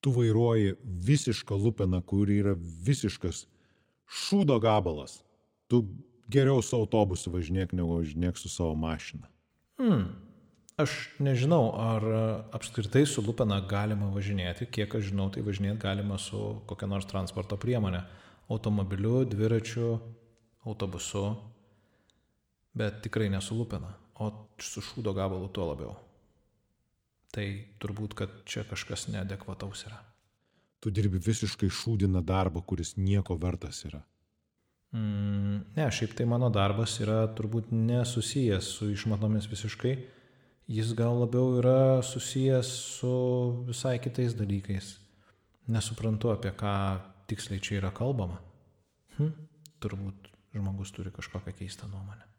Tu vairuoji visišką lupeną, kuri yra visiškas šūdo gabalas. Tu geriau su autobusu važinėk, negu važinėk su savo mašina. Hmm. Aš nežinau, ar apskritai su lupena galima važinėti. Kiek aš žinau, tai važinėti galima su kokia nors transporto priemonė. Automobiliu, dviračiu, autobusu. Bet tikrai nesu lupena. O su šūdo gabalu tuo labiau tai turbūt, kad čia kažkas neadekvataus yra. Tu dirbi visiškai šūdiną darbą, kuris nieko vertas yra. Mm, ne, šiaip tai mano darbas yra turbūt nesusijęs su išmatomis visiškai. Jis gal labiau yra susijęs su visai kitais dalykais. Nesuprantu, apie ką tiksliai čia yra kalbama. Hm, turbūt žmogus turi kažkokią keistą nuomonę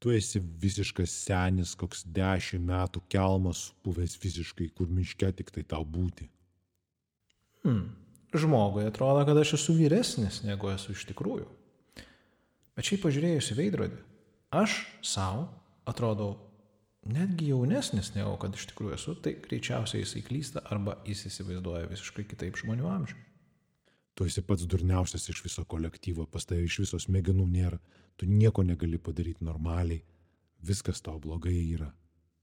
tu esi visiškas senis, koks dešimt metų kelmas, buvęs visiškai, kur miške tik tai tau būti. Hmm. Žmogui atrodo, kad aš esu vyresnis, negu esu iš tikrųjų. Bet šiaip pažiūrėjus į veidrodį, aš savo atrodau netgi jaunesnis, negu kad iš tikrųjų esu, tai greičiausiai jisai klysta arba jis įsivaizduoja visiškai kitaip žmonių amžių. Tu esi pats durniausias iš viso kolektyvo, pas tavai iš viso smegenų nėra, tu nieko negali padaryti normaliai, viskas tau blogai yra,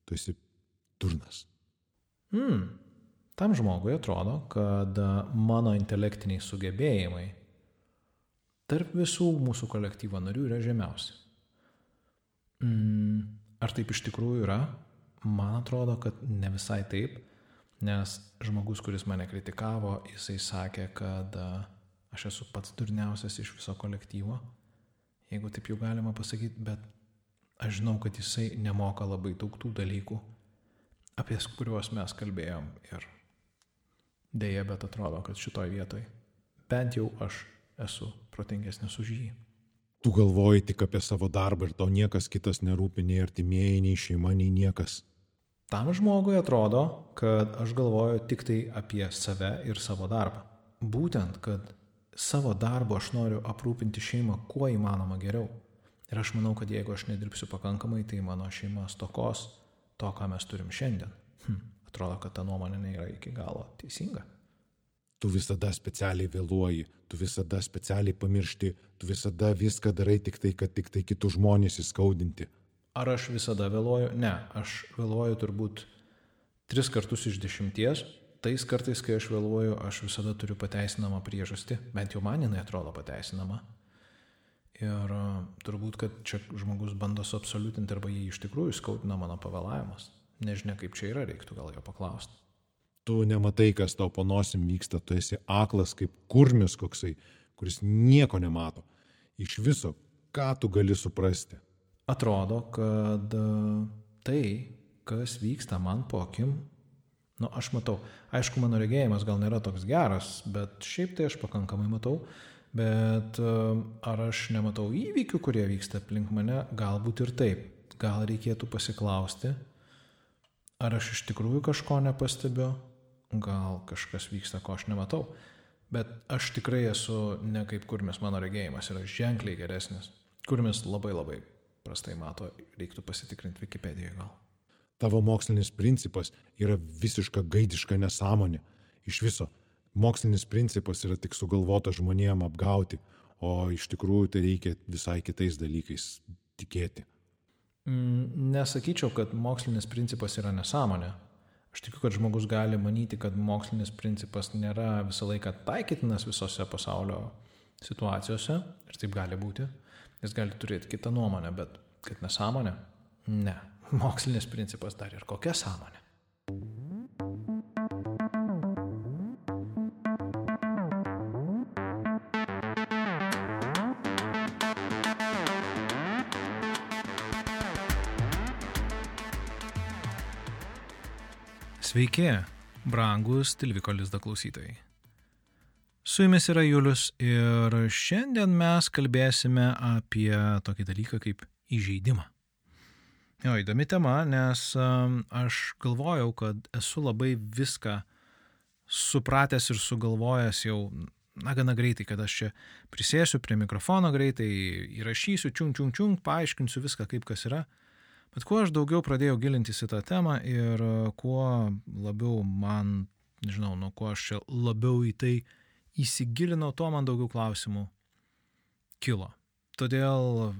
tu esi durnas. Hmm. Tam žmogui atrodo, kad mano intelektiniai sugebėjimai tarp visų mūsų kolektyvo narių yra žemiausi. Mm, ar taip iš tikrųjų yra? Man atrodo, kad ne visai taip, nes žmogus, kuris mane kritikavo, jisai sakė, kad aš esu pats durniausias iš viso kolektyvo jeigu taip jau galima pasakyti, bet aš žinau, kad jisai nemoka labai daug tų dalykų, apie kuriuos mes kalbėjom ir dėja, bet atrodo, kad šitoj vietoj bent jau aš esu protingesnis už jį. Tu galvoji tik apie savo darbą ir tau niekas kitas nerūpi, nei artimieji, nei šeima, nei niekas. Tam žmogui atrodo, kad aš galvoju tik tai apie save ir savo darbą. Būtent, kad savo darbu aš noriu aprūpinti šeimą kuo įmanoma geriau. Ir aš manau, kad jeigu aš nedirbsiu pakankamai, tai mano šeima stokos to, ką mes turim šiandien. Hm, atrodo, kad ta nuomonė nėra iki galo teisinga. Tu visada specialiai vėluoji, tu visada specialiai pamiršti, tu visada viską darai tik tai, kad tik tai kitus žmonės įskaudinti. Ar aš visada vėluoju? Ne, aš vėluoju turbūt tris kartus iš dešimties, tais kartais, kai aš vėluoju, aš visada turiu pateisinamą priežastį, bent jau man jinai atrodo pateisinama. Ir turbūt, kad čia žmogus bando suabsoliutinti arba jį iš tikrųjų skaudina mano pavėlavimas. Nežinia, kaip čia yra, reiktų gal jo paklausti. Tu nematai, kas tau panosim vyksta, tu esi aklas kaip kurmis koksai, kuris nieko nemato. Iš viso, ką tu gali suprasti? Atrodo, kad tai, kas vyksta man po akim, Nu, aš matau. Aišku, mano regėjimas gal nėra toks geras, bet šiaip tai aš pakankamai matau. Bet ar aš nematau įvykių, kurie vyksta aplink mane? Galbūt ir taip. Gal reikėtų pasiklausti, ar aš iš tikrųjų kažko nepastebiu, gal kažkas vyksta, ko aš nematau. Bet aš tikrai esu ne kaip kurmis, mano regėjimas yra ženkliai geresnis. Kurmis labai labai prastai mato, reiktų pasitikrinti Wikipedijoje gal tavo mokslinis principas yra visiška gaidiška nesąmonė. Iš viso, mokslinis principas yra tik sugalvota žmonėm apgauti, o iš tikrųjų tai reikia visai kitais dalykais tikėti. Mm, nesakyčiau, kad mokslinis principas yra nesąmonė. Aš tikiu, kad žmogus gali manyti, kad mokslinis principas nėra visą laiką taikytinas visose pasaulio situacijose ir taip gali būti. Jis gali turėti kitą nuomonę, bet kad nesąmonė? Ne. Mokslinis principas dar ir kokia sąmonė. Sveiki, brangus Tilviko Lizda klausytojai. Su jumis yra Julius ir šiandien mes kalbėsime apie tokį dalyką kaip įžeidimą. Jo, įdomi tema, nes aš galvojau, kad esu labai viską supratęs ir sugalvojęs jau, na, gana greitai, kad aš čia prisėsiu prie mikrofono greitai, įrašysiu, čiung, čiung, čiung, paaiškinsiu viską, kaip kas yra. Bet kuo aš daugiau pradėjau gilintis į tą temą ir kuo labiau man nežinau, nuo ko aš čia labiau į tai įsigilinau, tuo man daugiau klausimų kilo. Todėl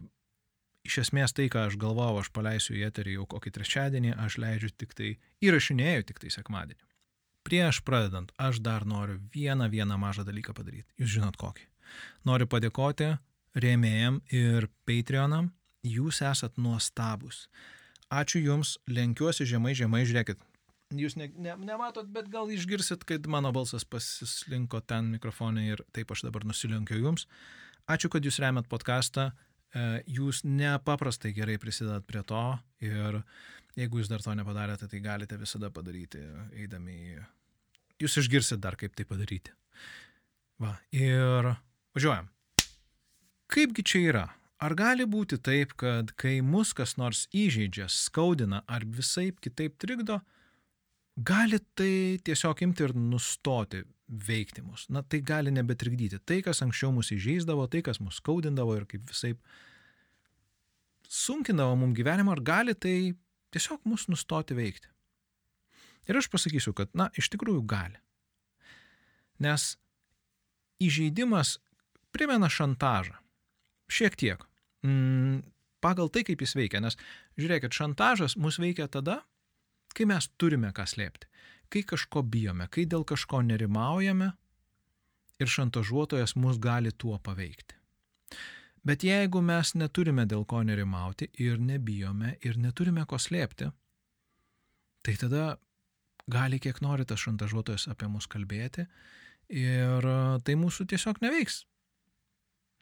iš esmės tai, ką aš galvojau, aš paleisiu į eterį jau kokį trečiadienį, aš leidžiu tik tai, įrašinėjau tik tai sekmadienį. Prieš pradedant, aš dar noriu vieną, vieną mažą dalyką padaryti. Jūs žinot kokį. Noriu padėkoti rėmėjam ir Patreonam. Jūs esat nuostabus. Ačiū Jums, lenkiuosi žemai, žemai, žiūrėkit. Jūs ne, ne, nematot, bet gal išgirsit, kad mano balsas pasislinko ten mikrofonai ir taip aš dabar nusilenkiu Jums. Ačiū, kad Jūs remiat podcastą. E, jūs nepaprastai gerai prisidedat prie to ir jeigu Jūs dar to nepadarėte, tai galite visada padaryti, eidami į jūs išgirsit dar, kaip tai padaryti. Va, ir važiuojam. Kaipgi čia yra? Ar gali būti taip, kad kai mus kas nors įžeidžia, skaudina ar visai kitaip trikdo, gali tai tiesiog imti ir nustoti veikti mus. Na, tai gali nebetrikdyti. Tai, kas anksčiau mus įžeisdavo, tai, kas mus skaudindavo ir kaip visai sunkindavo mums gyvenimą, ar gali tai tiesiog mus nustoti veikti. Ir aš pasakysiu, kad, na, iš tikrųjų gali. Nes įžeidimas primena šantažą. Šiek tiek. Mm, pagal tai, kaip jis veikia. Nes, žiūrėkit, šantažas mus veikia tada, kai mes turime ką slėpti. Kai kažko bijome, kai dėl kažko nerimaujame ir šantažuotojas mus gali tuo paveikti. Bet jeigu mes neturime dėl ko nerimauti ir nebijome ir neturime ko slėpti, tai tada gali kiek nori tas šantažuotojas apie mus kalbėti ir e, tai mūsų tiesiog neveiks.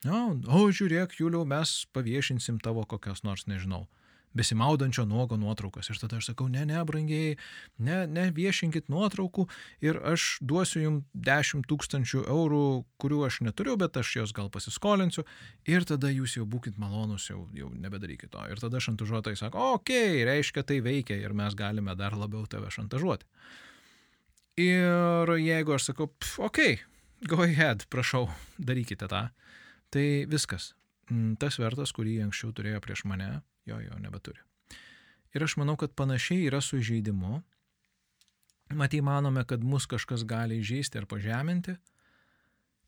No, o žiūrėk, Juliau, mes paviešinsim tavo kokios nors, nežinau, besimaudančio nuogo nuotraukas. Ir tada aš sakau, ne, ne, brangiai, ne, ne viešinkit nuotraukų ir aš duosiu jums 10 tūkstančių eurų, kurių aš neturiu, bet aš jos gal pasiskolinsiu. Ir tada jūs jau būkite malonus, jau, jau nebedarykit to. Ir tada šantažuotojai sako, okei, okay, reiškia tai veikia ir mes galime dar labiau tave šantažuoti. Ir jeigu aš sakau, okei, okay, go ahead, prašau, darykite tą, tai viskas. Mm, tas vertas, kurį anksčiau turėjo prieš mane, jo jo nebeturi. Ir aš manau, kad panašiai yra su įžeidimu. Matai, manome, kad mus kažkas gali įžeisti ar pažeminti.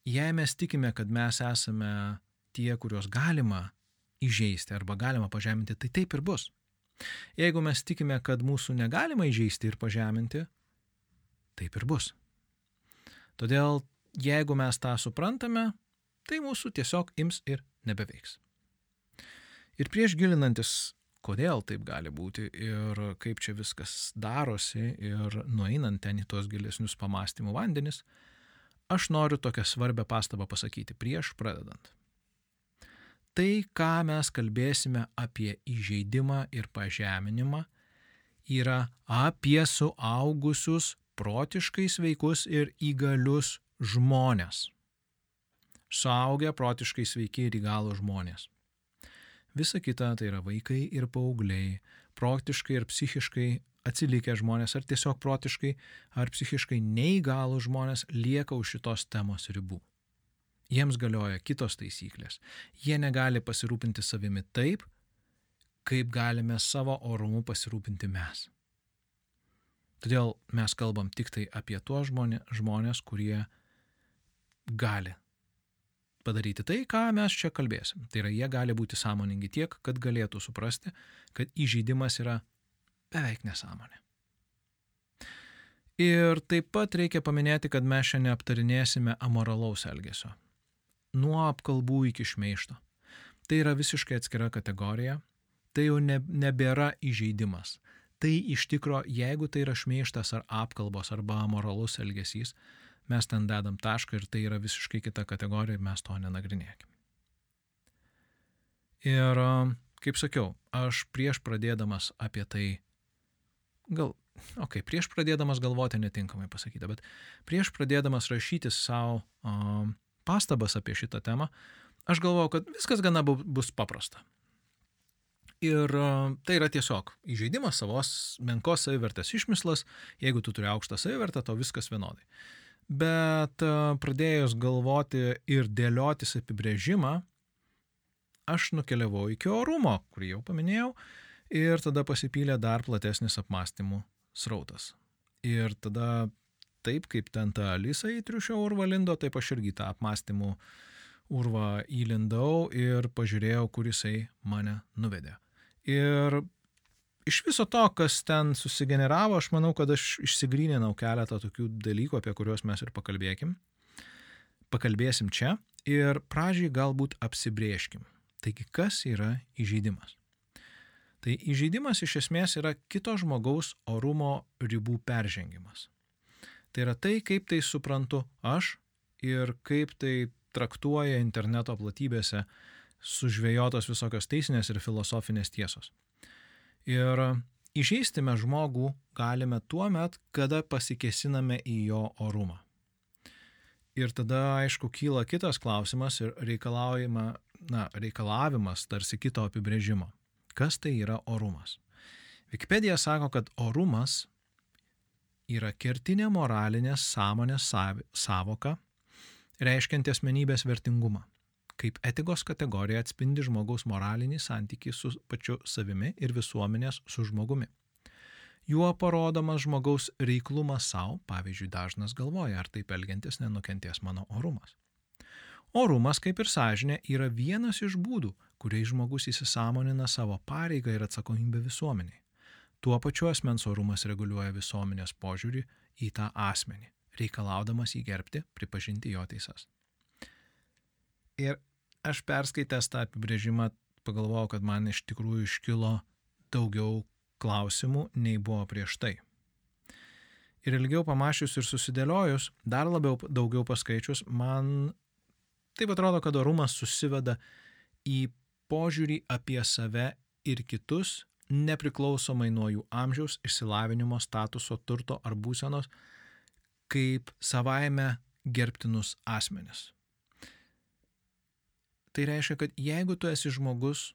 Jei mes tikime, kad mes esame tie, kuriuos galima įžeisti arba galima pažeminti, tai taip ir bus. Jeigu mes tikime, kad mūsų negalima įžeisti ir pažeminti, taip ir bus. Todėl, jeigu mes tą suprantame, tai mūsų tiesiog ims ir nebeveiks. Ir prieš gilinantis, kodėl taip gali būti ir kaip čia viskas darosi ir nueinant ten į tuos gilesnius pamastymų vandenis, aš noriu tokią svarbę pastabą pasakyti prieš pradedant. Tai, ką mes kalbėsime apie įžeidimą ir pažeminimą, yra apie suaugusius, protiškai sveikus ir įgalius žmonės. Suaugę, protiškai sveiki ir įgalų žmonės. Visa kita tai yra vaikai ir paaugliai, protiškai ir psichiškai atsilikę žmonės, ar tiesiog protiškai, ar psichiškai neįgalų žmonės lieka už šitos temos ribų. Jiems galioja kitos taisyklės. Jie negali pasirūpinti savimi taip, kaip galime savo orumu pasirūpinti mes. Todėl mes kalbam tik tai apie tuos žmonės, kurie gali padaryti tai, ką mes čia kalbėsim. Tai yra, jie gali būti sąmoningi tiek, kad galėtų suprasti, kad įžeidimas yra beveik nesąmonė. Ir taip pat reikia paminėti, kad mes šiandien aptarinėsime amoralaus elgesio. Nuo apkalbų iki šmeišto. Tai yra visiškai atskira kategorija. Tai jau ne, nebėra įžeidimas. Tai iš tikro, jeigu tai yra šmeištas ar apkalbos arba amoralus elgesys, mes ten dedam tašką ir tai yra visiškai kita kategorija ir mes to nenagrinėkime. Ir, kaip sakiau, aš prieš pradėdamas apie tai, gal, okei, okay, prieš pradėdamas galvoti netinkamai pasakyta, bet prieš pradėdamas rašyti savo um, pastabas apie šitą temą, aš galvojau, kad viskas gana bu, bus paprasta. Ir tai yra tiesiog įžeidimas savos menkos savivertės išmislas, jeigu tu turi aukštą savivertę, to viskas vienodai. Bet e, pradėjus galvoti ir dėliotis apibrėžimą, aš nukeliavau iki orumo, kurį jau paminėjau, ir tada pasipylė dar platesnis apmąstymų srautas. Ir tada taip kaip ten ta Alisa į triušio urvą lindo, taip aš irgi tą apmąstymų urvą įlindau ir pažiūrėjau, kur jisai mane nuvedė. Ir iš viso to, kas ten susigeneravo, aš manau, kad aš išsigryninau keletą tokių dalykų, apie kuriuos mes ir pakalbėkim. Pakalbėsim čia ir pradžiai galbūt apsibrieškim. Taigi, kas yra įžeidimas? Tai įžeidimas iš esmės yra kito žmogaus orumo ribų peržengimas. Tai yra tai, kaip tai suprantu aš ir kaip tai traktuoja interneto platybėse sužvėjotos visokios teisinės ir filosofinės tiesos. Ir įžeisti mes žmogų galime tuo met, kada pasikesiname į jo orumą. Ir tada, aišku, kyla kitas klausimas ir na, reikalavimas tarsi kito apibrėžimo. Kas tai yra orumas? Wikipedija sako, kad orumas yra kertinė moralinės sąmonės savoka, reiškianti asmenybės vertingumą. Kaip etikos kategorija atspindi žmogaus moralinį santykį su pačiu savimi ir visuomenės su žmogumi. Juo parodomas žmogaus reiklumas savo, pavyzdžiui, dažnas galvoja, ar taip elgiantis nenukentės mano orumas. Orumas, kaip ir sąžinė, yra vienas iš būdų, kuriais žmogus įsisamonina savo pareigą ir atsakomybę visuomeniai. Tuo pačiu asmens orumas reguliuoja visuomenės požiūrį į tą asmenį, reikalaudamas jį gerbti, pripažinti jo teisas. Ir aš perskaitęs tą apibrėžimą pagalvojau, kad man iš tikrųjų iškilo daugiau klausimų, nei buvo prieš tai. Ir ilgiau pamačius ir susidėliojus, dar labiau daugiau paskaičius, man taip atrodo, kad orumas susiveda į požiūrį apie save ir kitus, nepriklausomai nuo jų amžiaus, išsilavinimo, statuso, turto ar būsenos, kaip savaime gerbtinus asmenis. Tai reiškia, kad jeigu tu esi žmogus,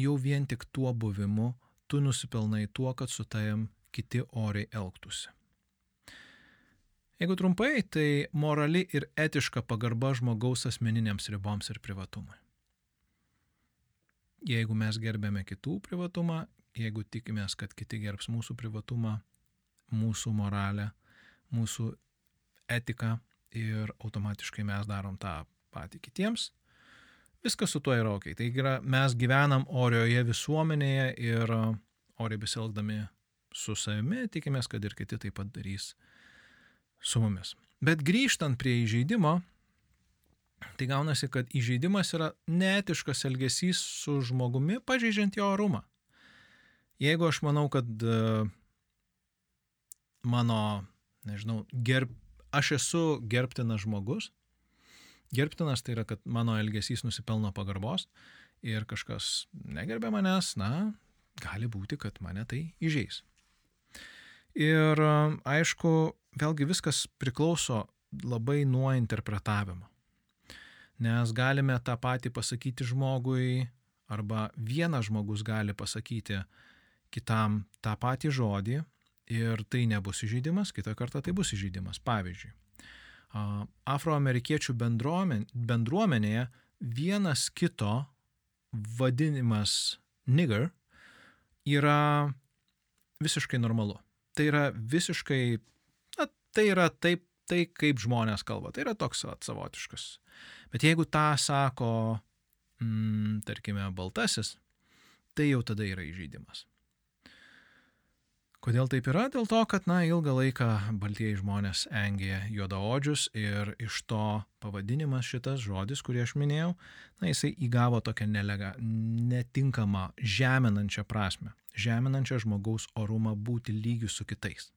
jau vien tik tuo buvimu, tu nusipelnai tuo, kad su tavim kiti oriai elgtųsi. Jeigu trumpai, tai morali ir etiška pagarba žmogaus asmeniniams riboms ir privatumui. Jeigu mes gerbėme kitų privatumą, jeigu tikimės, kad kiti gerbs mūsų privatumą, mūsų moralę, mūsų etiką ir automatiškai mes darom tą patį kitiems, viskas su tuo yra ok. Tai yra, mes gyvenam orioje visuomenėje ir oriai besielgdami su savimi, tikimės, kad ir kiti taip pat darys su mumis. Bet grįžtant prie įžeidimo, tai gaunasi, kad įžeidimas yra neetiškas elgesys su žmogumi, pažeidžiant jo orumą. Jeigu aš manau, kad e, mano, nežinau, gerb, aš esu gerbtinas žmogus, Gerbtinas tai yra, kad mano elgesys nusipelno pagarbos ir kažkas negerbė manęs, na, gali būti, kad mane tai įžeis. Ir aišku, vėlgi viskas priklauso labai nuo interpretavimo. Nes galime tą patį pasakyti žmogui, arba vienas žmogus gali pasakyti kitam tą patį žodį ir tai nebus įžeidimas, kitą kartą tai bus įžeidimas. Pavyzdžiui, afroamerikiečių bendruomenėje vienas kito vadinimas nigger yra visiškai normalu. Tai yra visiškai, na, tai yra taip, tai kaip žmonės kalba. Tai yra toks savotiškas. Bet jeigu tą sako, mm, tarkime, baltasis, tai jau tada yra įžeidimas. Kodėl taip yra? Dėl to, kad, na, ilgą laiką baltieji žmonės engė juodaodžius ir iš to pavadinimas šitas žodis, kurį aš minėjau, na, jisai įgavo tokią nelega, netinkamą, žeminančią prasme. Žeminančią žmogaus orumą būti lygių su kitais.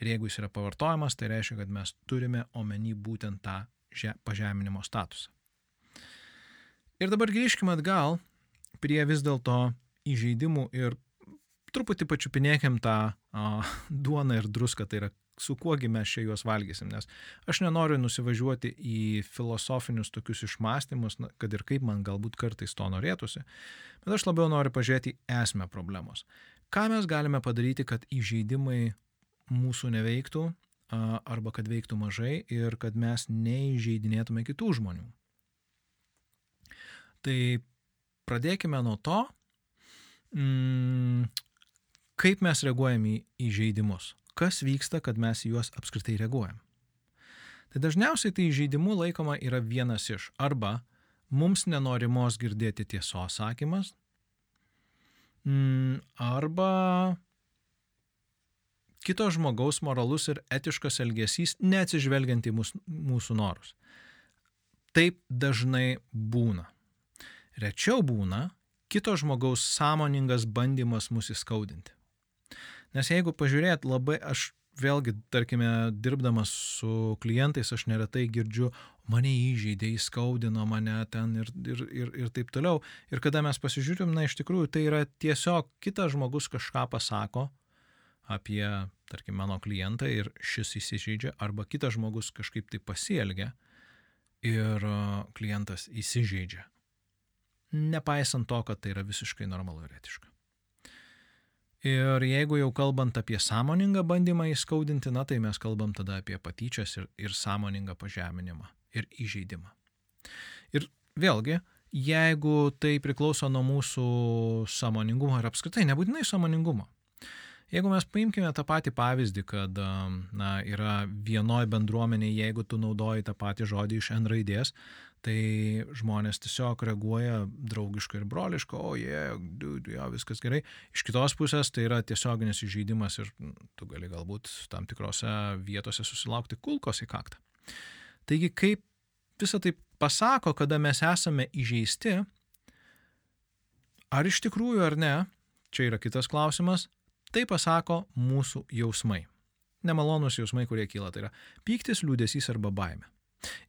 Ir jeigu jis yra pavartojamas, tai reiškia, kad mes turime omeny būtent tą že, pažeminimo statusą. Ir dabar grįžkime atgal prie vis dėlto įžeidimų ir truputį pačiupinėkim tą a, duoną ir druską, tai yra su kuogi mes čia juos valgysim, nes aš nenoriu nusivažiuoti į filosofinius tokius išmąstymus, na, kad ir kaip man galbūt kartais to norėtųsi, bet aš labiau noriu pažiūrėti esmę problemos. Ką mes galime padaryti, kad įžeidimai mūsų neveiktų arba kad veiktų mažai ir kad mes neįžeidinėtume kitų žmonių. Tai pradėkime nuo to, mm, kaip mes reaguojame į, į žaidimus, kas vyksta, kad mes į juos apskritai reaguojam. Tai dažniausiai tai įžeidimu laikoma yra vienas iš arba mums nenorimos girdėti tiesos sakymas, mm, arba kito žmogaus moralus ir etiškas elgesys neatsižvelgiant į mūsų, mūsų norus. Taip dažnai būna. Rečiau būna kito žmogaus sąmoningas bandymas mus įskaudinti. Nes jeigu pažiūrėt labai, aš vėlgi, tarkime, dirbdamas su klientais, aš neretai girdžiu, mane įžeidė, įskaudino mane ten ir, ir, ir, ir taip toliau. Ir kada mes pasižiūrim, na iš tikrųjų tai yra tiesiog kitas žmogus kažką pasako apie, tarkim, mano klientą ir šis įsižeidžia, arba kitas žmogus kažkaip tai pasielgia ir klientas įsižeidžia. Nepaisant to, kad tai yra visiškai normalu ir etiška. Ir jeigu jau kalbant apie sąmoningą bandymą įskaudinti, na tai mes kalbam tada apie patyčias ir, ir sąmoningą pažeminimą ir įžeidimą. Ir vėlgi, jeigu tai priklauso nuo mūsų sąmoningumo ir apskritai nebūtinai sąmoningumo. Jeigu mes paimkime tą patį pavyzdį, kad na, yra vienoje bendruomenėje, jeigu tu naudoji tą patį žodį iš N raidės, tai žmonės tiesiog reaguoja draugiškai ir broliškai, o jie, yeah, jo, viskas gerai. Iš kitos pusės tai yra tiesioginis įžeidimas ir tu gali galbūt tam tikrose vietose susilaukti kulkos į kaktą. Taigi, kaip visą tai pasako, kada mes esame įžeisti, ar iš tikrųjų ar ne, čia yra kitas klausimas, tai pasako mūsų jausmai. Nemalonus jausmai, kurie kyla, tai yra pyktis, liūdėsys arba baime.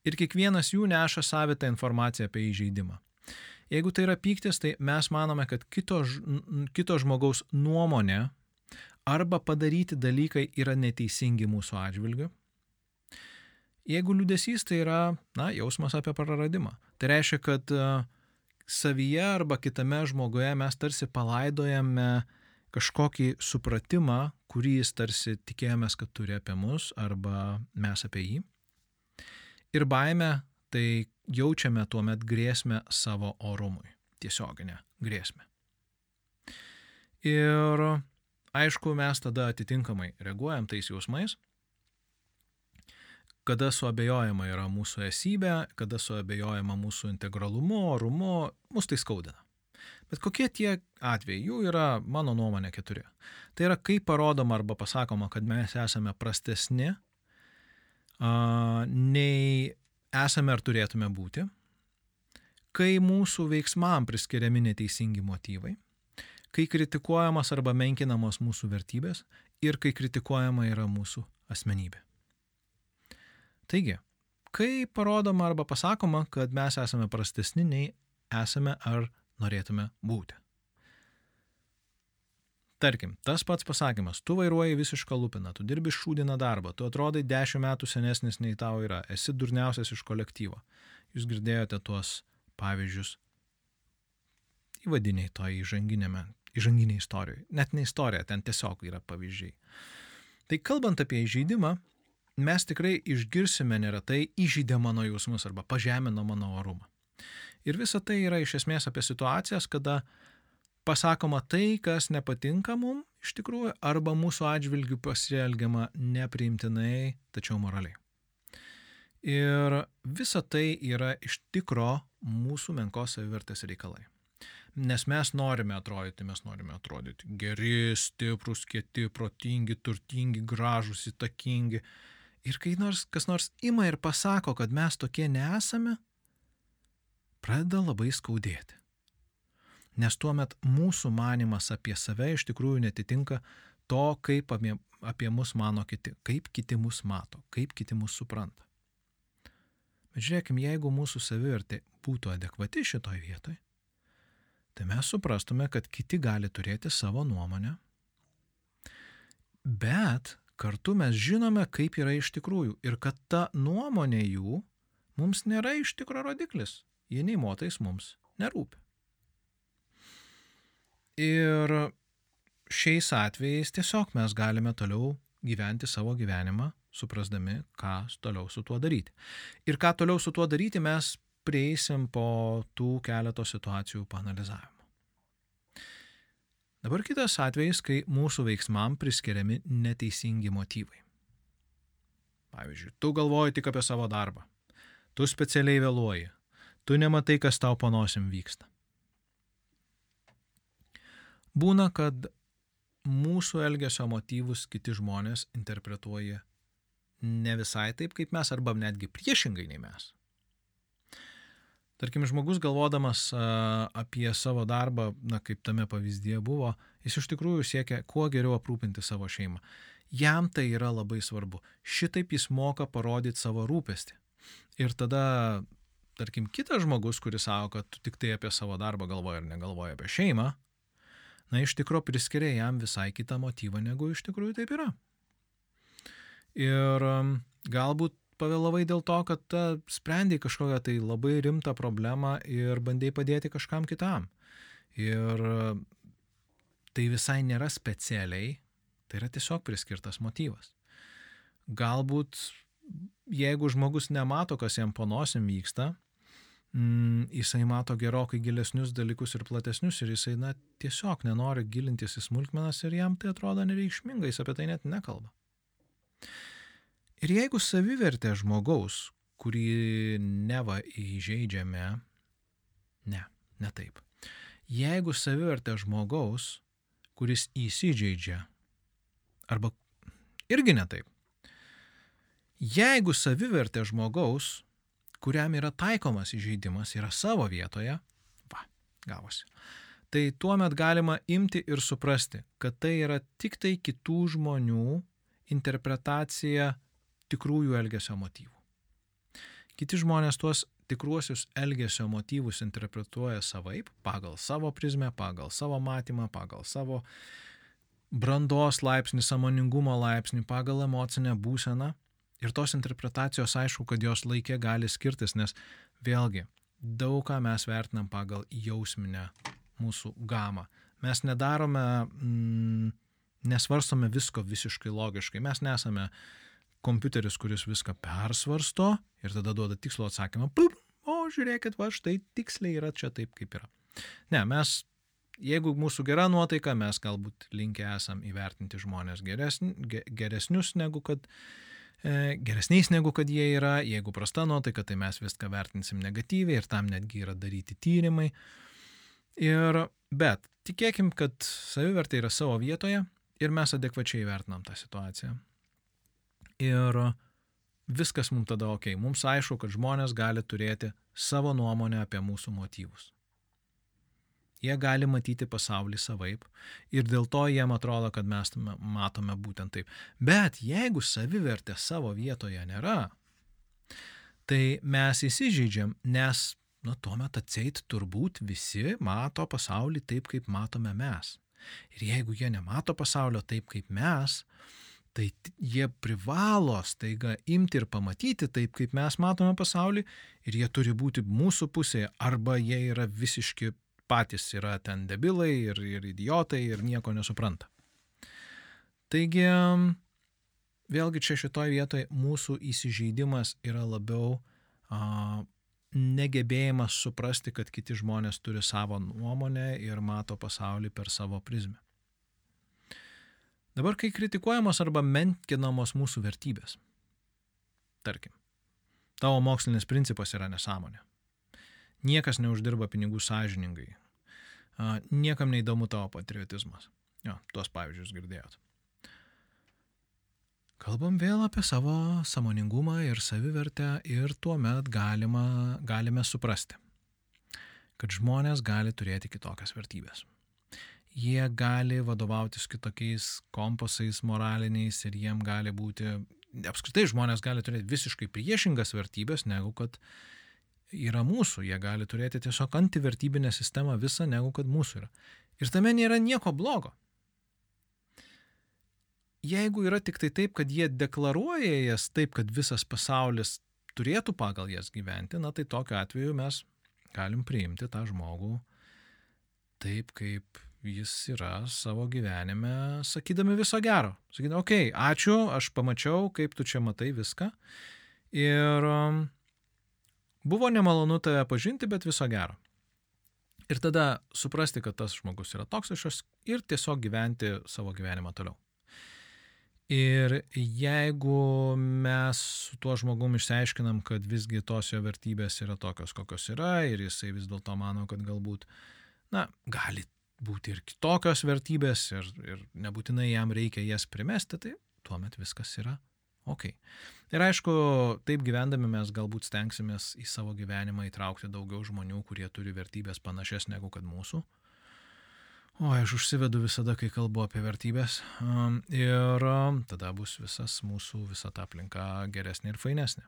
Ir kiekvienas jų neša savitą informaciją apie įžeidimą. Jeigu tai yra pyktis, tai mes manome, kad kito, kito žmogaus nuomonė arba padaryti dalykai yra neteisingi mūsų atžvilgiu. Jeigu liūdėsys, tai yra, na, jausmas apie praradimą. Tai reiškia, kad savyje arba kitame žmoguje mes tarsi palaidojame kažkokį supratimą, kurį jis tarsi tikėjomės, kad turi apie mus arba mes apie jį. Ir baime tai jaučiame tuomet grėsmę savo orumui. Tiesioginę grėsmę. Ir aišku, mes tada atitinkamai reaguojam tais jausmais, kada suabejojama yra mūsų esybė, kada suabejojama mūsų integralumu, orumu, mus tai skaudina. Bet kokie tie atvejai? Jų yra, mano nuomonė, keturi. Tai yra, kai parodoma arba pasakoma, kad mes esame prastesni nei esame ar turėtume būti, kai mūsų veiksmam priskiriami neteisingi motyvai, kai kritikuojamas arba menkinamos mūsų vertybės ir kai kritikuojama yra mūsų asmenybė. Taigi, kai parodoma arba pasakoma, kad mes esame prastesni nei esame ar norėtume būti. Tarkim, tas pats pasakymas, tu vairuoji visišką lupiną, tu dirbi šūdiną darbą, tu atrodai dešimt metų senesnis nei tau yra, esi durniausias iš kolektyvo. Jūs girdėjote tuos pavyzdžius įvadiniai to įžanginėme, įžanginiai istorijoje. Net ne istorija, ten tiesiog yra pavyzdžiai. Tai kalbant apie įžeidimą, mes tikrai išgirsime neretai įžeidė mano jausmus arba pažemino mano orumą. Ir visa tai yra iš esmės apie situacijas, kada pasakoma tai, kas nepatinka mum iš tikrųjų, arba mūsų atžvilgių pasielgiama nepriimtinai, tačiau moraliai. Ir visa tai yra iš tikro mūsų menkos savivertės reikalai. Nes mes norime atrodyti, mes norime atrodyti geri, stiprus, kieti, protingi, turtingi, gražus, įtakingi. Ir kai nors, kas nors ima ir pasako, kad mes tokie nesame, pradeda labai skaudėti nes tuomet mūsų manimas apie save iš tikrųjų netitinka to, kaip apie, apie mus mano kiti, kaip kiti mus mato, kaip kiti mus supranta. Bet žiūrėkime, jeigu mūsų savivertė būtų adekvati šitoj vietoj, tai mes suprastume, kad kiti gali turėti savo nuomonę, bet kartu mes žinome, kaip yra iš tikrųjų ir kad ta nuomonė jų mums nėra iš tikro rodiklis, jie nei motais mums nerūpi. Ir šiais atvejais tiesiog mes galime toliau gyventi savo gyvenimą, suprasdami, ką toliau su tuo daryti. Ir ką toliau su tuo daryti mes prieisim po tų keleto situacijų panalizavimo. Dabar kitas atvejis, kai mūsų veiksmam priskiriami neteisingi motyvai. Pavyzdžiui, tu galvoji tik apie savo darbą. Tu specialiai vėluoji. Tu nematai, kas tau panosim vyksta. Būna, kad mūsų elgesio motyvus kiti žmonės interpretuoja ne visai taip, kaip mes, arba netgi priešingai nei mes. Tarkim, žmogus galvodamas apie savo darbą, na kaip tame pavyzdėje buvo, jis iš tikrųjų siekia kuo geriau aprūpinti savo šeimą. Jam tai yra labai svarbu. Šitaip jis moka parodyti savo rūpestį. Ir tada, tarkim, kitas žmogus, kuris sako, kad tu tik tai apie savo darbą galvoji ir negalvoji apie šeimą, na iš tikrųjų priskiria jam visai kitą motyvą, negu iš tikrųjų taip yra. Ir galbūt pavėlavai dėl to, kad sprendai kažkokią tai labai rimtą problemą ir bandai padėti kažkam kitam. Ir tai visai nėra specialiai, tai yra tiesiog priskirtas motyvas. Galbūt jeigu žmogus nemato, kas jam panosim vyksta, mm, jisai mato gerokai gilesnius dalykus ir platesnius ir jisai na, tiesiog nenori gilintis į smulkmenas ir jam tai atrodo nereikšminga, jis apie tai net nekalba. Ir jeigu savivertė žmogaus, kurį neva įžeidžiame, ne, ne taip. Jeigu savivertė žmogaus, kuris įsižeidžia, arba irgi ne taip. Jeigu savivertė žmogaus, kuriam yra taikomas įžeidimas, yra savo vietoje, va, gavosi. Tai tuomet galima imti ir suprasti, kad tai yra tik tai kitų žmonių interpretacija tikrųjų elgesio motyvų. Kiti žmonės tuos tikruosius elgesio motyvus interpretuoja savaip, pagal savo prizmę, pagal savo matymą, pagal savo brandos laipsnį, samoningumo laipsnį, pagal emocinę būseną. Ir tos interpretacijos aišku, kad jos laikė gali skirtis, nes vėlgi daug ką mes vertinam pagal jausminę mūsų gamą. Mes nedarome, mm, nesvarstome visko visiškai logiškai. Mes nesame kompiuteris, kuris viską persvarsto ir tada duoda tikslų atsakymą, pup, o žiūrėkit, va štai tiksliai yra čia taip, kaip yra. Ne, mes, jeigu mūsų gera nuotaika, mes galbūt linkę esam įvertinti žmonės geresn, geresnius negu kad geresniais negu kad jie yra, jeigu prasta nuotaika, tai mes viską vertinsim negatyviai ir tam netgi yra daryti tyrimai. Ir, bet tikėkim, kad savivertė yra savo vietoje ir mes adekvačiai vertinam tą situaciją. Ir viskas mums tada ok. Mums aišku, kad žmonės gali turėti savo nuomonę apie mūsų motyvus. Jie gali matyti pasaulį savaip ir dėl to jiem atrodo, kad mes matome būtent taip. Bet jeigu savivertė savo vietoje nėra, tai mes įsižeidžiam, nes nu tuomet atseit turbūt visi mato pasaulį taip, kaip matome mes. Ir jeigu jie nemato pasaulio taip, kaip mes, tai jie privalo staiga imti ir pamatyti taip, kaip mes matome pasaulį ir jie turi būti mūsų pusėje arba jie yra visiški patys yra ten debilai ir, ir idiotai ir nieko nesupranta. Taigi, vėlgi čia šitoje vietoje mūsų įsižeidimas yra labiau a, negebėjimas suprasti, kad kiti žmonės turi savo nuomonę ir mato pasaulį per savo prizmę. Dabar, kai kritikuojamos arba menkinamos mūsų vertybės, tarkim, tavo mokslinis principas yra nesąmonė. Niekas neuždirba pinigų sąžiningai. Niekam neįdomu tavo patriotizmas. Jo, tuos pavyzdžius girdėjot. Kalbam vėl apie savo samoningumą ir savivertę ir tuomet galima, galime suprasti, kad žmonės gali turėti kitokias vertybės jie gali vadovautis kitokiais kompasais moraliniais ir jiem gali būti, apskritai žmonės gali turėti visiškai priešingas vertybės, negu kad yra mūsų. Jie gali turėti tiesiog antivertybinę sistemą visą, negu kad mūsų yra. Ir tame nėra nieko blogo. Jeigu yra tik tai taip, kad jie deklaruoja jas taip, kad visas pasaulis turėtų pagal jas gyventi, na tai tokiu atveju mes galim priimti tą žmogų taip, kaip jis yra savo gyvenime, sakydami viso gero. Sakydami, okei, okay, ačiū, aš pamačiau, kaip tu čia matai viską. Ir um, buvo nemalonu tave pažinti, bet viso gero. Ir tada suprasti, kad tas žmogus yra toksiškas ir tiesiog gyventi savo gyvenimą toliau. Ir jeigu mes su tuo žmogum išsiaiškinam, kad visgi tos jo vertybės yra tokios, kokios yra, ir jisai vis dėlto mano, kad galbūt, na, gali būti ir kitokios vertybės, ir, ir nebūtinai jam reikia jas primesti, tai tuomet viskas yra ok. Ir aišku, taip gyvendami mes galbūt stengsimės į savo gyvenimą įtraukti daugiau žmonių, kurie turi vertybės panašias negu kad mūsų. O aš užsivedu visada, kai kalbu apie vertybės. Ir tada bus visas mūsų, visa ta aplinka geresnė ir fainesnė.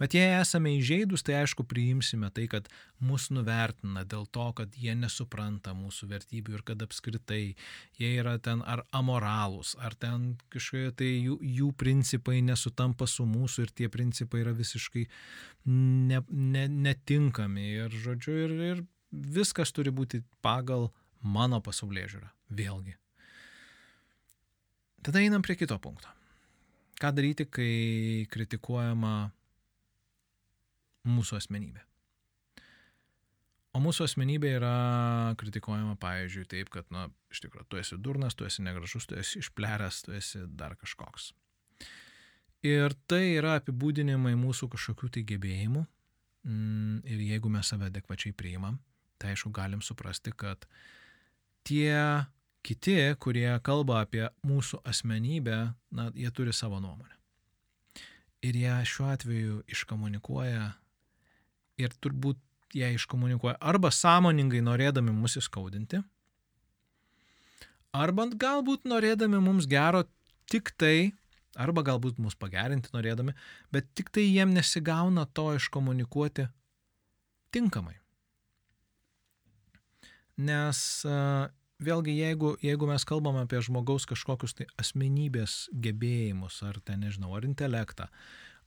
Bet jei esame įžeidus, tai aišku priimsime tai, kad mus nuvertina dėl to, kad jie nesupranta mūsų vertybių ir kad apskritai jie yra ten ar amoralūs, ar ten kažkokie tai jų, jų principai nesutampa su mūsų ir tie principai yra visiškai ne, ne, netinkami. Ir, žodžiu, ir, ir viskas turi būti pagal mano pasaulyje žiūrą. Vėlgi. Tada einam prie kito punkto. Ką daryti, kai kritikuojama mūsų asmenybė? O mūsų asmenybė yra kritikuojama, pavyzdžiui, taip, kad, na, iš tikrųjų, tu esi durnas, tu esi negražus, tu esi išpleręs, tu esi dar kažkoks. Ir tai yra apibūdinimai mūsų kažkokių tai gebėjimų. Mm, ir jeigu mes save adekvačiai priimam, tai aišku, galim suprasti, kad tie kiti, kurie kalba apie mūsų asmenybę, na, jie turi savo nuomonę. Ir jie šiuo atveju iškomunikuoja ir turbūt jie iškomunikuoja arba sąmoningai norėdami mus įskaudinti, arba galbūt norėdami mums gero tik tai, arba galbūt mus pagerinti norėdami, bet tik tai jiem nesigauna to iškomunikuoti tinkamai. Nes vėlgi, jeigu, jeigu mes kalbam apie žmogaus kažkokius tai asmenybės gebėjimus, ar ten, nežinau, ar intelektą,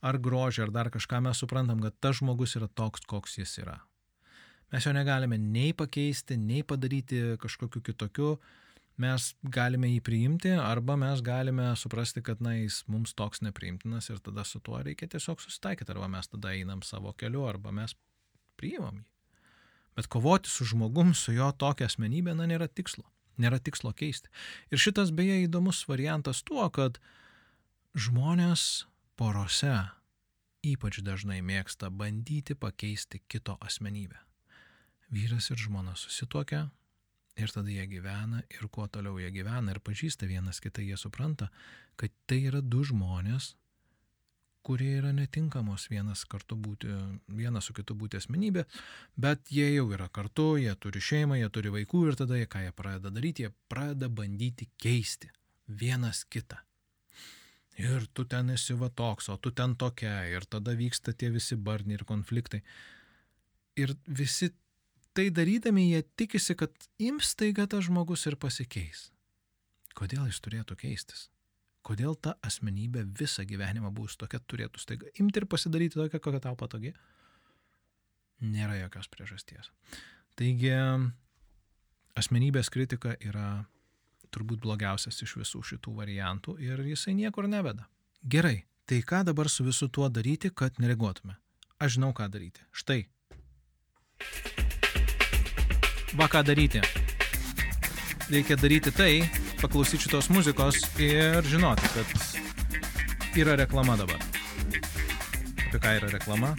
ar grožį, ar dar kažką, mes suprantam, kad tas žmogus yra toks, koks jis yra. Mes jo negalime nei pakeisti, nei padaryti kažkokiu kitokiu, mes galime jį priimti, arba mes galime suprasti, kad na, jis mums toks nepriimtinas ir tada su tuo reikia tiesiog susitaikyti, arba mes tada einam savo keliu, arba mes priimam jį. Bet kovoti su žmogum, su jo tokia asmenybė, na, nėra tikslo. Nėra tikslo keisti. Ir šitas beje įdomus variantas tuo, kad žmonės porose ypač dažnai mėgsta bandyti pakeisti kito asmenybę. Vyras ir žmona susitokia ir tada jie gyvena ir kuo toliau jie gyvena ir pažįsta vienas kitą, jie supranta, kad tai yra du žmonės, kurie yra netinkamos vienas kartu būti, vienas su kitu būti asmenybė, bet jie jau yra kartu, jie turi šeimą, jie turi vaikų ir tada jie ką jie pradeda daryti, jie pradeda bandyti keisti vienas kitą. Ir tu ten esi va toks, o tu ten tokia, ir tada vyksta tie visi barniai ir konfliktai. Ir visi tai darydami jie tikisi, kad ims taiga tas žmogus ir pasikeis. Kodėl jis turėtų keistis? kodėl ta asmenybė visą gyvenimą bus tokia turėtų staiga imti ir pasidaryti tokia, kokia tau patogi. Nėra jokios priežasties. Taigi, asmenybės kritika yra turbūt blogiausias iš visų šitų variantų ir jisai niekur neveda. Gerai, tai ką dabar su visu tuo daryti, kad nereaguotume? Aš žinau, ką daryti. Štai. Va ką daryti. Reikia daryti tai, paklausyti šitos muzikos ir žinoti, kad yra reklama dabar. Apie ką yra reklama?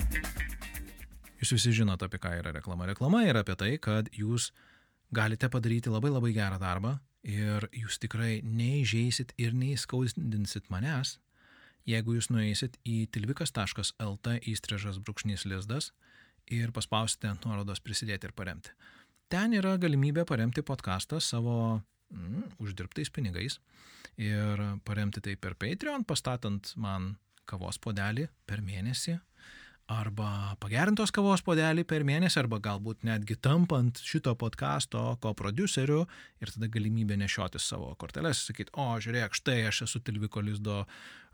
Jūs visi žinote, apie ką yra reklama. Reklama yra apie tai, kad jūs galite padaryti labai labai gerą darbą ir jūs tikrai neįžeisit ir neįskaudinsit manęs, jeigu jūs nueisit į tilvikas.lt įstrižas brūkšnys lizdas ir paspausite nuorodos prisidėti ir paremti. Ten yra galimybė paremti podcastą savo mm, uždirbtais pinigais ir paremti tai per Patreon, pastatant man kavos podelį per mėnesį arba pagerintos kavos podelį per mėnesį, arba galbūt netgi tampant šito podkasto ko produceriu ir tada galimybė nešioti savo korteles ir sakyti, o žiūrėk, štai aš esu Tilviko Lizdo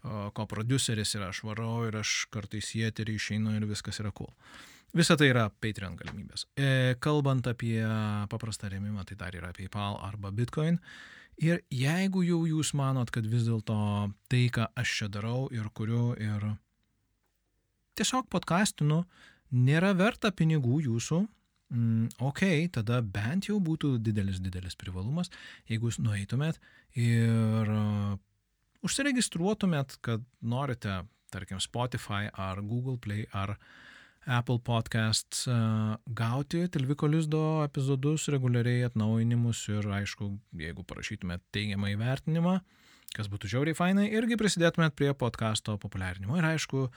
ko produceris ir aš varau ir aš kartais į eterį išeinu ir viskas yra cool. Visa tai yra Patreon galimybės. E, kalbant apie paprastą rėmimą, tai dar yra PayPal arba Bitcoin. Ir jeigu jau jūs manot, kad vis dėlto tai, ką aš čia darau ir kuriu ir tiesiog podcastinu, nėra verta pinigų jūsų, mm, ok, tada bent jau būtų didelis, didelis privalumas, jeigu jūs nueitumėt ir uh, užsiregistruotumėt, kad norite, tarkim, Spotify ar Google Play ar Apple Podcasts uh, gauti Tilviko Lizdo epizodus reguliariai atnaujinimus ir aišku, jeigu parašytumėt teigiamą įvertinimą, kas būtų žiauriai fainai, irgi prisidėtumėt prie podkasto populiarinimo. Ir aišku,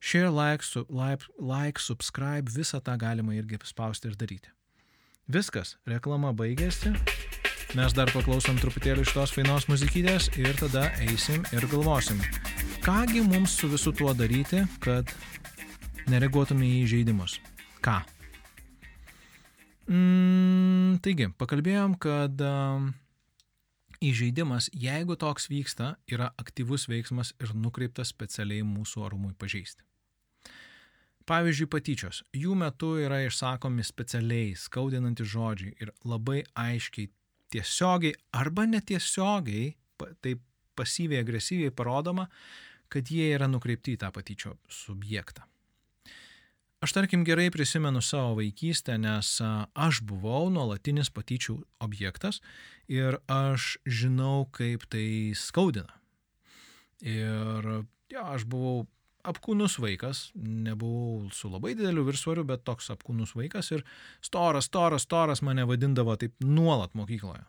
share, like, su, like, like, subscribe, visą tą galima irgi spausti ir daryti. Viskas, reklama baigėsi. Mes dar paklausom truputėlį iš tos fainos muzikytės ir tada eisim ir galvosim, kągi mums su visu tuo daryti, kad nereaguotume į žaidimus. Ką? Mm, taigi, pakalbėjom, kad uh, Įžeidimas, jeigu toks vyksta, yra aktyvus veiksmas ir nukreiptas specialiai mūsų orumui pažeisti. Pavyzdžiui, patyčios. Jų metu yra išsakomi specialiai skaudinantys žodžiai ir labai aiškiai tiesiogiai arba netiesiogiai, taip pasyviai agresyviai parodoma, kad jie yra nukreipti į tą patyčio subjektą. Aš tarkim gerai prisimenu savo vaikystę, nes aš buvau nuolatinis patyčių objektas ir aš žinau, kaip tai skaudina. Ir ja, aš buvau apkūnus vaikas, nebuvau su labai dideliu virsvariu, bet toks apkūnus vaikas ir storas, storas, storas mane vadindavo taip nuolat mokykloje.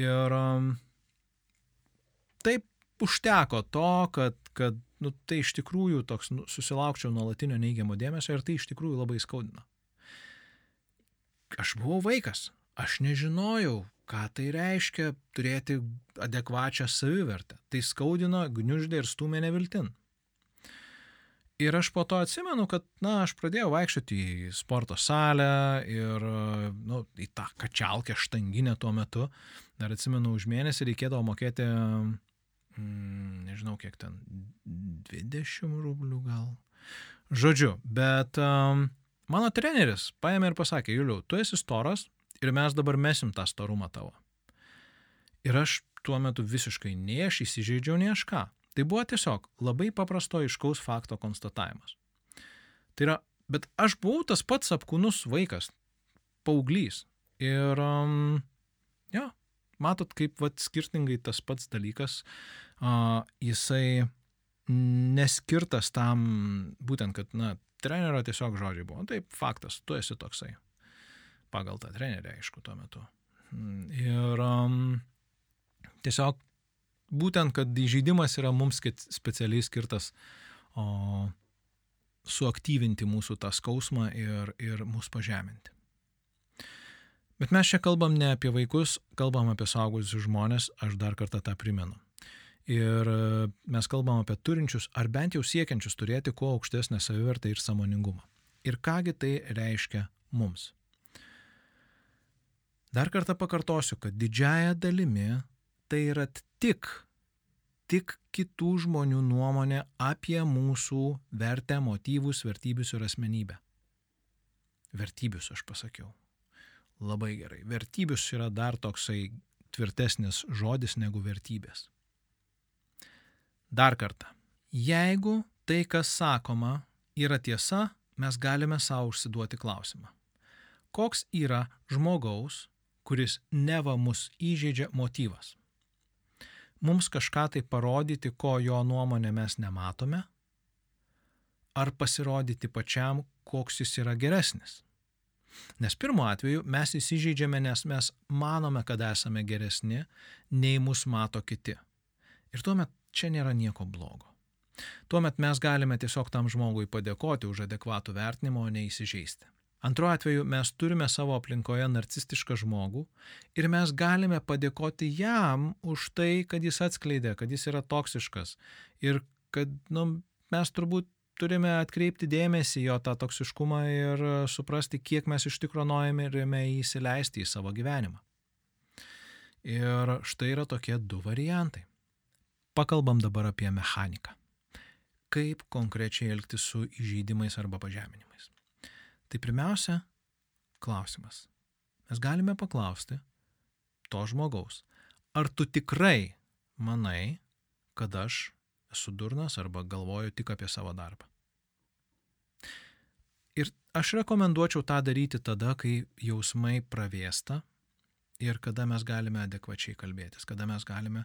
Ir um, taip užteko to, kad, kad nu, tai iš tikrųjų toks nu, susilaukčiau nuolatinio neigiamo dėmesio ir tai iš tikrųjų labai skaudina. Aš buvau vaikas, aš nežinojau, ką tai reiškia turėti adekvačią savivertę. Tai skaudino, gniuždė ir stumė neviltin. Ir aš po to atsimenu, kad, na, aš pradėjau vaikščioti į sporto salę ir, nu, į tą kačialkę štanginę tuo metu. Dar atsimenu, už mėnesį reikėdavo mokėti mm, nežinau kiek ten, 20 rublių gal. Žodžiu, bet um, mano treneris paėmė ir pasakė, Juliau, tu esi storas ir mes dabar mesim tą storumą tavo. Ir aš tuo metu visiškai nei aš įsižeidžiau, nei aš ką. Tai buvo tiesiog labai paprasto iškaus fakto konstatavimas. Tai yra, bet aš buvau tas pats apkūnus vaikas, paauglys. Ir, um, jo, matot, kaip vat, skirtingai tas pats dalykas, uh, jisai neskirtas tam, būtent, kad, na, trenerio tiesiog žodžiai buvo. Taip, faktas, tu esi toksai. Pagal tą trenerį, aišku, tuo metu. Ir um, tiesiog būtent, kad įžeidimas yra mums specialiai skirtas o, suaktyvinti mūsų tą skausmą ir, ir mus pažeminti. Bet mes čia kalbam ne apie vaikus, kalbam apie saugusius žmonės, aš dar kartą tą primenu. Ir mes kalbam apie turinčius ar bent jau siekiančius turėti kuo aukštesnę savivertę ir samoningumą. Ir kągi tai reiškia mums. Dar kartą pakartosiu, kad didžiaja dalimi tai yra tik, tik kitų žmonių nuomonė apie mūsų vertę, motyvus, vertybius ir asmenybę. Vertybius aš pasakiau. Labai gerai. Vertybius yra dar toksai tvirtesnis žodis negu vertybės. Dar kartą. Jeigu tai, kas sakoma, yra tiesa, mes galime savo užsiduoti klausimą. Koks yra žmogaus, kuris neva mus įžeidžia motyvas? Mums kažką tai parodyti, ko jo nuomonė mes nematome? Ar pasirodyti pačiam, koks jis yra geresnis? Nes pirmo atveju mes įsižeidžiame, nes mes manome, kad esame geresni, nei mus mato kiti. Ir tuomet čia nėra nieko blogo. Tuomet mes galime tiesiog tam žmogui padėkoti už adekvatų vertinimą, o ne įsižeisti. Antru atveju mes turime savo aplinkoje narcistišką žmogų ir mes galime padėkoti jam už tai, kad jis atskleidė, kad jis yra toksiškas ir kad nu, mes turbūt turime atkreipti dėmesį jo tą toksiškumą ir suprasti, kiek mes iš tikrųjų norime įsileisti į savo gyvenimą. Ir štai yra tokie du variantai. Pakalbam dabar apie mechaniką. Kaip konkrečiai elgtis su įžeidimais arba pažeminimais. Tai pirmiausia, klausimas. Mes galime paklausti to žmogaus, ar tu tikrai manai, kad aš esu durnas arba galvoju tik apie savo darbą. Ir aš rekomenduočiau tą daryti tada, kai jausmai pravėsta ir kada mes galime adekvačiai kalbėtis, kada mes galime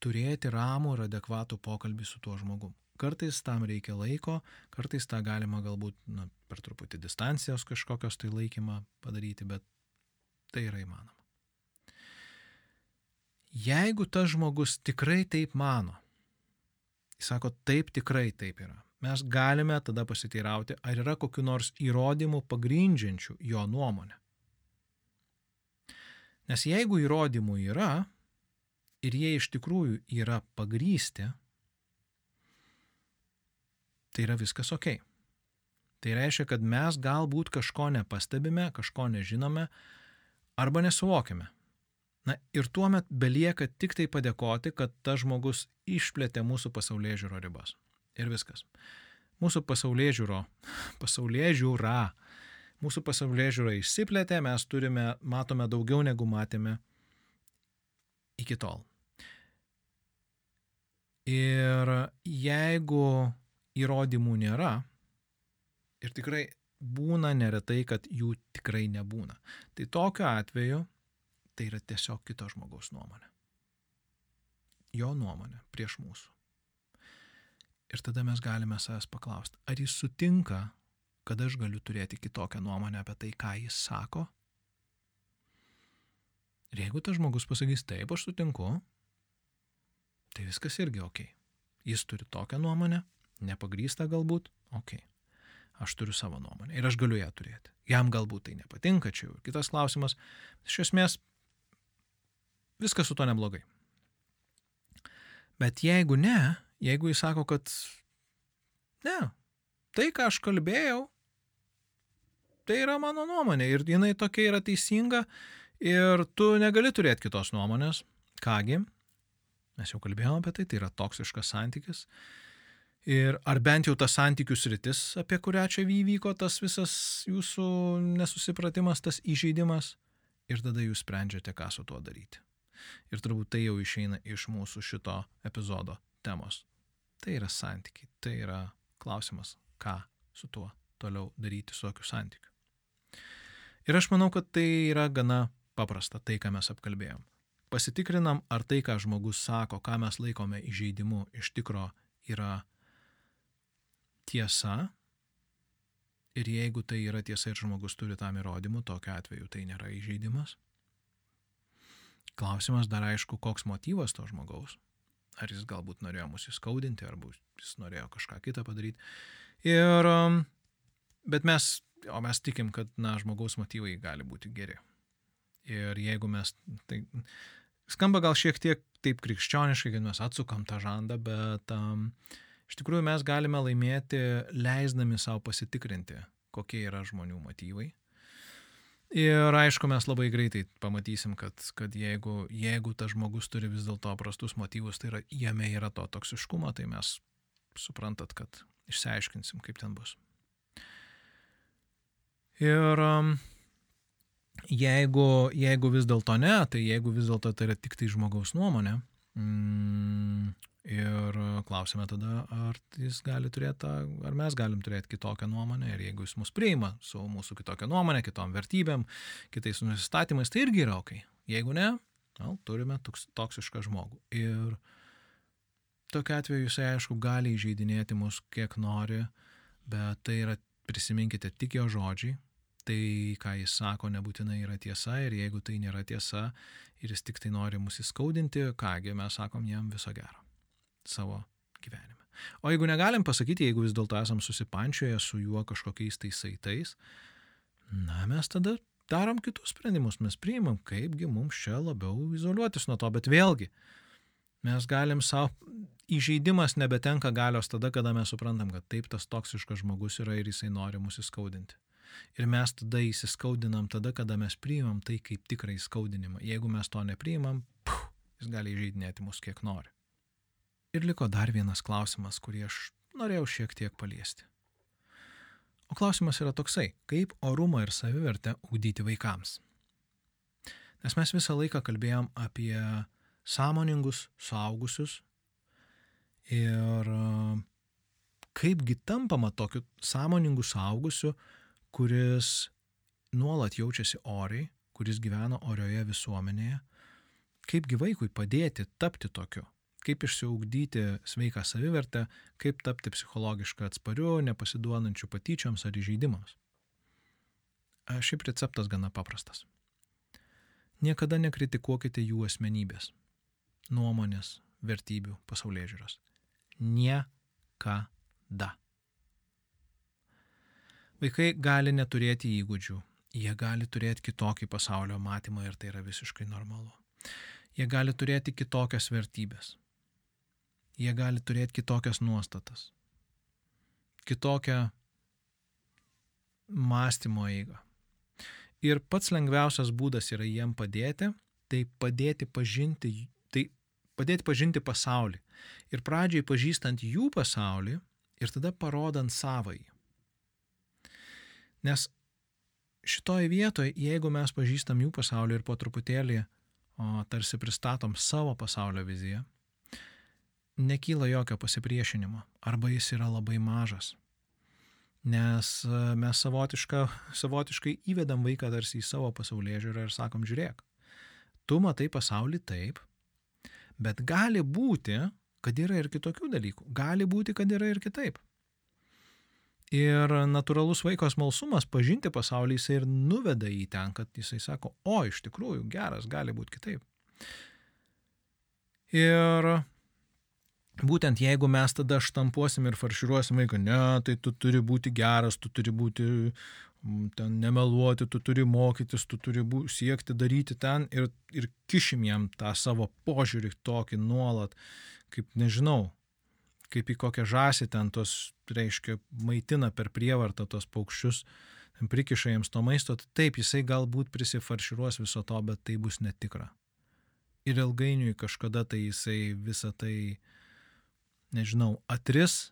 turėti ramų ir adekvatų pokalbį su tuo žmogumu. Kartais tam reikia laiko, kartais tą galima galbūt na, per truputį distancijos kažkokios tai laikymą padaryti, bet tai yra įmanoma. Jeigu tas žmogus tikrai taip mano, jis sako, taip tikrai taip yra, mes galime tada pasiteirauti, ar yra kokiu nors įrodymų pagrindžiančių jo nuomonę. Nes jeigu įrodymų yra ir jie iš tikrųjų yra pagrysti, tai yra viskas ok. Tai reiškia, kad mes galbūt kažko nepastebime, kažko nežinome arba nesuvokime. Na ir tuomet belieka tik tai padėkoti, kad tas žmogus išplėtė mūsų pasaulyje žiūro ribas. Ir viskas. Mūsų pasaulyje žiūro, pasaulyje žiūra, mūsų pasaulyje žiūra išsiplėtė, mes turime, matome daugiau negu matėme iki tol. Ir jeigu įrodymų nėra, ir tikrai būna neretai, kad jų tikrai nebūna, tai tokiu atveju tai yra tiesiog kito žmogaus nuomonė. Jo nuomonė prieš mūsų. Ir tada mes galime savęs paklausti, ar jis sutinka, kad aš galiu turėti kitokią nuomonę apie tai, ką jis sako. Ir jeigu tas žmogus pasakys taip, aš sutinku, tai viskas irgi ok. Jis turi tokią nuomonę, nepagrįstą galbūt, ok. Aš turiu savo nuomonę ir aš galiu ją turėti. Jam galbūt tai nepatinka, čia jau kitas klausimas. Iš esmės, viskas su to neblogai. Bet jeigu ne, jeigu jis sako, kad ne, tai, ką aš kalbėjau, tai yra mano nuomonė ir jinai tokia yra teisinga ir tu negali turėti kitos nuomonės, kągi, mes jau kalbėjome apie tai, tai yra toksiškas santykis. Ir ar bent jau tas santykių sritis, apie kurią čia įvyko tas visas jūsų nesusipratimas, tas įžeidimas, ir tada jūs sprendžiate, ką su tuo daryti. Ir turbūt tai jau išeina iš mūsų šito epizodo temos. Tai yra santykiai, tai yra klausimas, ką su tuo toliau daryti su tokiu santykiu. Ir aš manau, kad tai yra gana paprasta, tai, ką mes apkalbėjom. Pasitikrinam, ar tai, ką žmogus sako, ką mes laikome įžeidimu, iš tikro yra tiesa. Ir jeigu tai yra tiesa ir žmogus turi tam įrodymų, tokiu atveju tai nėra įžeidimas. Klausimas dar aišku, koks motyvas to žmogaus. Ar jis galbūt norėjo mus įskaudinti, ar jis norėjo kažką kitą padaryti. Ir, um, bet mes, o mes tikim, kad, na, žmogaus motyvai gali būti geri. Ir jeigu mes, tai skamba gal šiek tiek taip krikščioniškai, kad mes atsukam tą žandą, bet um, iš tikrųjų mes galime laimėti, leisdami savo pasitikrinti, kokie yra žmonių motyvai Ir aišku, mes labai greitai pamatysim, kad, kad jeigu, jeigu tas žmogus turi vis dėlto prastus motyvus, tai yra, jame yra to toksiškumo, tai mes suprantat, kad išsiaiškinsim, kaip ten bus. Ir um, jeigu, jeigu vis dėlto ne, tai jeigu vis dėlto tai yra tik tai žmogaus nuomonė, mm, Ir klausime tada, ar jis gali turėti, ar mes galim turėti kitokią nuomonę ir jeigu jis mus priima su mūsų kitokia nuomonė, kitom vertybėm, kitais nusistatymais, tai irgi yra ok. Jeigu ne, na, turime toks, toksišką žmogų. Ir tokiu atveju jisai aišku gali įžeidinėti mus kiek nori, bet tai yra, prisiminkite, tik jo žodžiai, tai ką jis sako nebūtinai yra tiesa ir jeigu tai nėra tiesa ir jis tik tai nori mus įskaudinti, kągi mes sakom jam viso gero savo gyvenime. O jeigu negalim pasakyti, jeigu vis dėlto esam susipančioję su juo kažkokiais tais saitais, na mes tada darom kitus sprendimus, mes priimam, kaipgi mums čia labiau izoliuotis nuo to, bet vėlgi mes galim savo, įžeidimas nebetenka galios tada, kada mes suprantam, kad taip tas toksiškas žmogus yra ir jisai nori mus įskaudinti. Ir mes tada įsiskaudinam tada, kada mes priimam tai kaip tikrą įskaudinimą. Jeigu mes to nepriimam, puh, jis gali įžeidinėti mus kiek nori. Ir liko dar vienas klausimas, kurį aš norėjau šiek tiek paliesti. O klausimas yra toksai, kaip orumą ir savivertę ugdyti vaikams. Nes mes visą laiką kalbėjom apie sąmoningus suaugusius ir kaipgi tampama tokiu sąmoningu saugusiu, kuris nuolat jaučiasi oriai, kuris gyvena orioje visuomenėje, kaipgi vaikui padėti tapti tokiu, kaip išsiugdyti sveiką savivertę, kaip tapti psichologiškai atspariu, nepasiduodančiu patyčioms ar įžeidimams. Šiaip receptas gana paprastas. Niekada nekritikuokite jų asmenybės, nuomonės, vertybių, pasaulyje žiūros. Niekada. Vaikai gali neturėti įgūdžių, jie gali turėti kitokį pasaulio matymą ir tai yra visiškai normalu. Jie gali turėti kitokias vertybės. Jie gali turėti kitokias nuostatas. Kitokią mąstymo eigą. Ir pats lengviausias būdas yra jiem padėti, tai padėti pažinti, tai padėti pažinti pasaulį. Ir pradžiai pažįstant jų pasaulį ir tada parodant savąjį. Nes šitoje vietoje, jeigu mes pažįstam jų pasaulį ir po truputėlį o, tarsi pristatom savo pasaulio viziją, nekyla jokio pasipriešinimo arba jis yra labai mažas nes e, mes savotiška, savotiškai įvedam vaiką tarsi į savo pasaulyje žiūrą ir sakom, žiūrėk, tu matai pasaulį taip, bet gali būti, kad yra ir kitokių dalykų, gali būti, kad yra ir kitaip. Ir natūralus vaiko smalsumas pažinti pasaulį jisai ir nuveda į ten, kad jisai sako, o iš tikrųjų geras gali būti kitaip. Ir būtent jeigu mes tada štampuosim ir farširuosim vaiką, ne, tai tu turi būti geras, tu turi būti mm, ten nemeluoti, tu turi mokytis, tu turi bū, siekti daryti ten ir, ir kišim jam tą savo požiūrį tokį nuolat, kaip nežinau, kaip į kokią žąsį ten tos, reiškia, maitina per prievartą tos paukščius, prikiša jiems to maisto, tai taip, jisai galbūt prisifarširuos viso to, bet tai bus netikra. Ir ilgainiui kažkada tai jisai visą tai nežinau, atris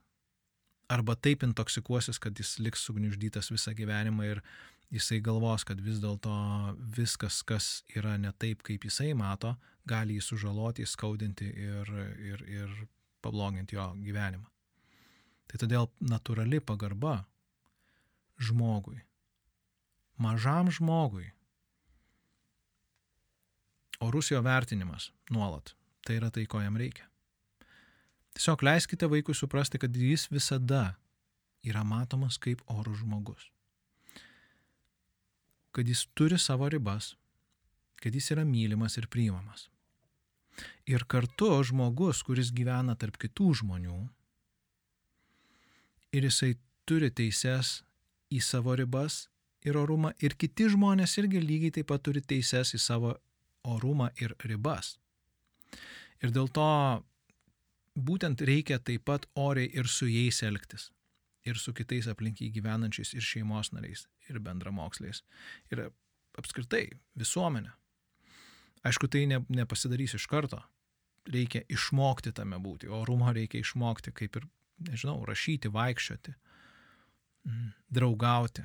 arba taip intoksikuosis, kad jis liks sugniuždytas visą gyvenimą ir jisai galvos, kad vis dėlto viskas, kas yra ne taip, kaip jisai mato, gali jį sužaloti, skaudinti ir, ir, ir pabloginti jo gyvenimą. Tai todėl natūrali pagarba žmogui, mažam žmogui, orus jo vertinimas nuolat, tai yra tai, ko jam reikia. Tiesiog leiskite vaikui suprasti, kad jis visada yra matomas kaip orų žmogus. Kad jis turi savo ribas, kad jis yra mylimas ir priimamas. Ir kartu žmogus, kuris gyvena tarp kitų žmonių, ir jisai turi teises į savo ribas ir orumą, ir kiti žmonės irgi lygiai taip pat turi teises į savo orumą ir ribas. Ir dėl to būtent reikia taip pat oriai ir su jais elgtis. Ir su kitais aplinkiai gyvenančiais ir šeimos nariais, ir bendramoksliais. Ir apskritai visuomenė. Aišku, tai ne, nepasidarys iš karto. Reikia išmokti tame būti. Orumo reikia išmokti, kaip ir, nežinau, rašyti, vaikščioti, mm, draugauti,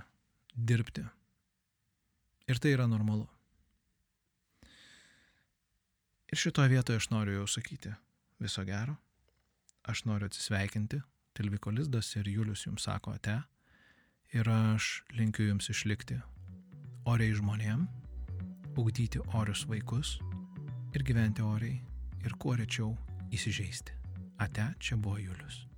dirbti. Ir tai yra normalu. Ir šitoje vietoje aš noriu jau sakyti viso gero. Aš noriu atsisveikinti. Tilviko Lizdas ir Julius jums sako ate. Ir aš linkiu jums išlikti oriai žmonėm, ugdyti orius vaikus ir gyventi oriai ir kuo rečiau įsižeisti. Ate, čia buvo Julius.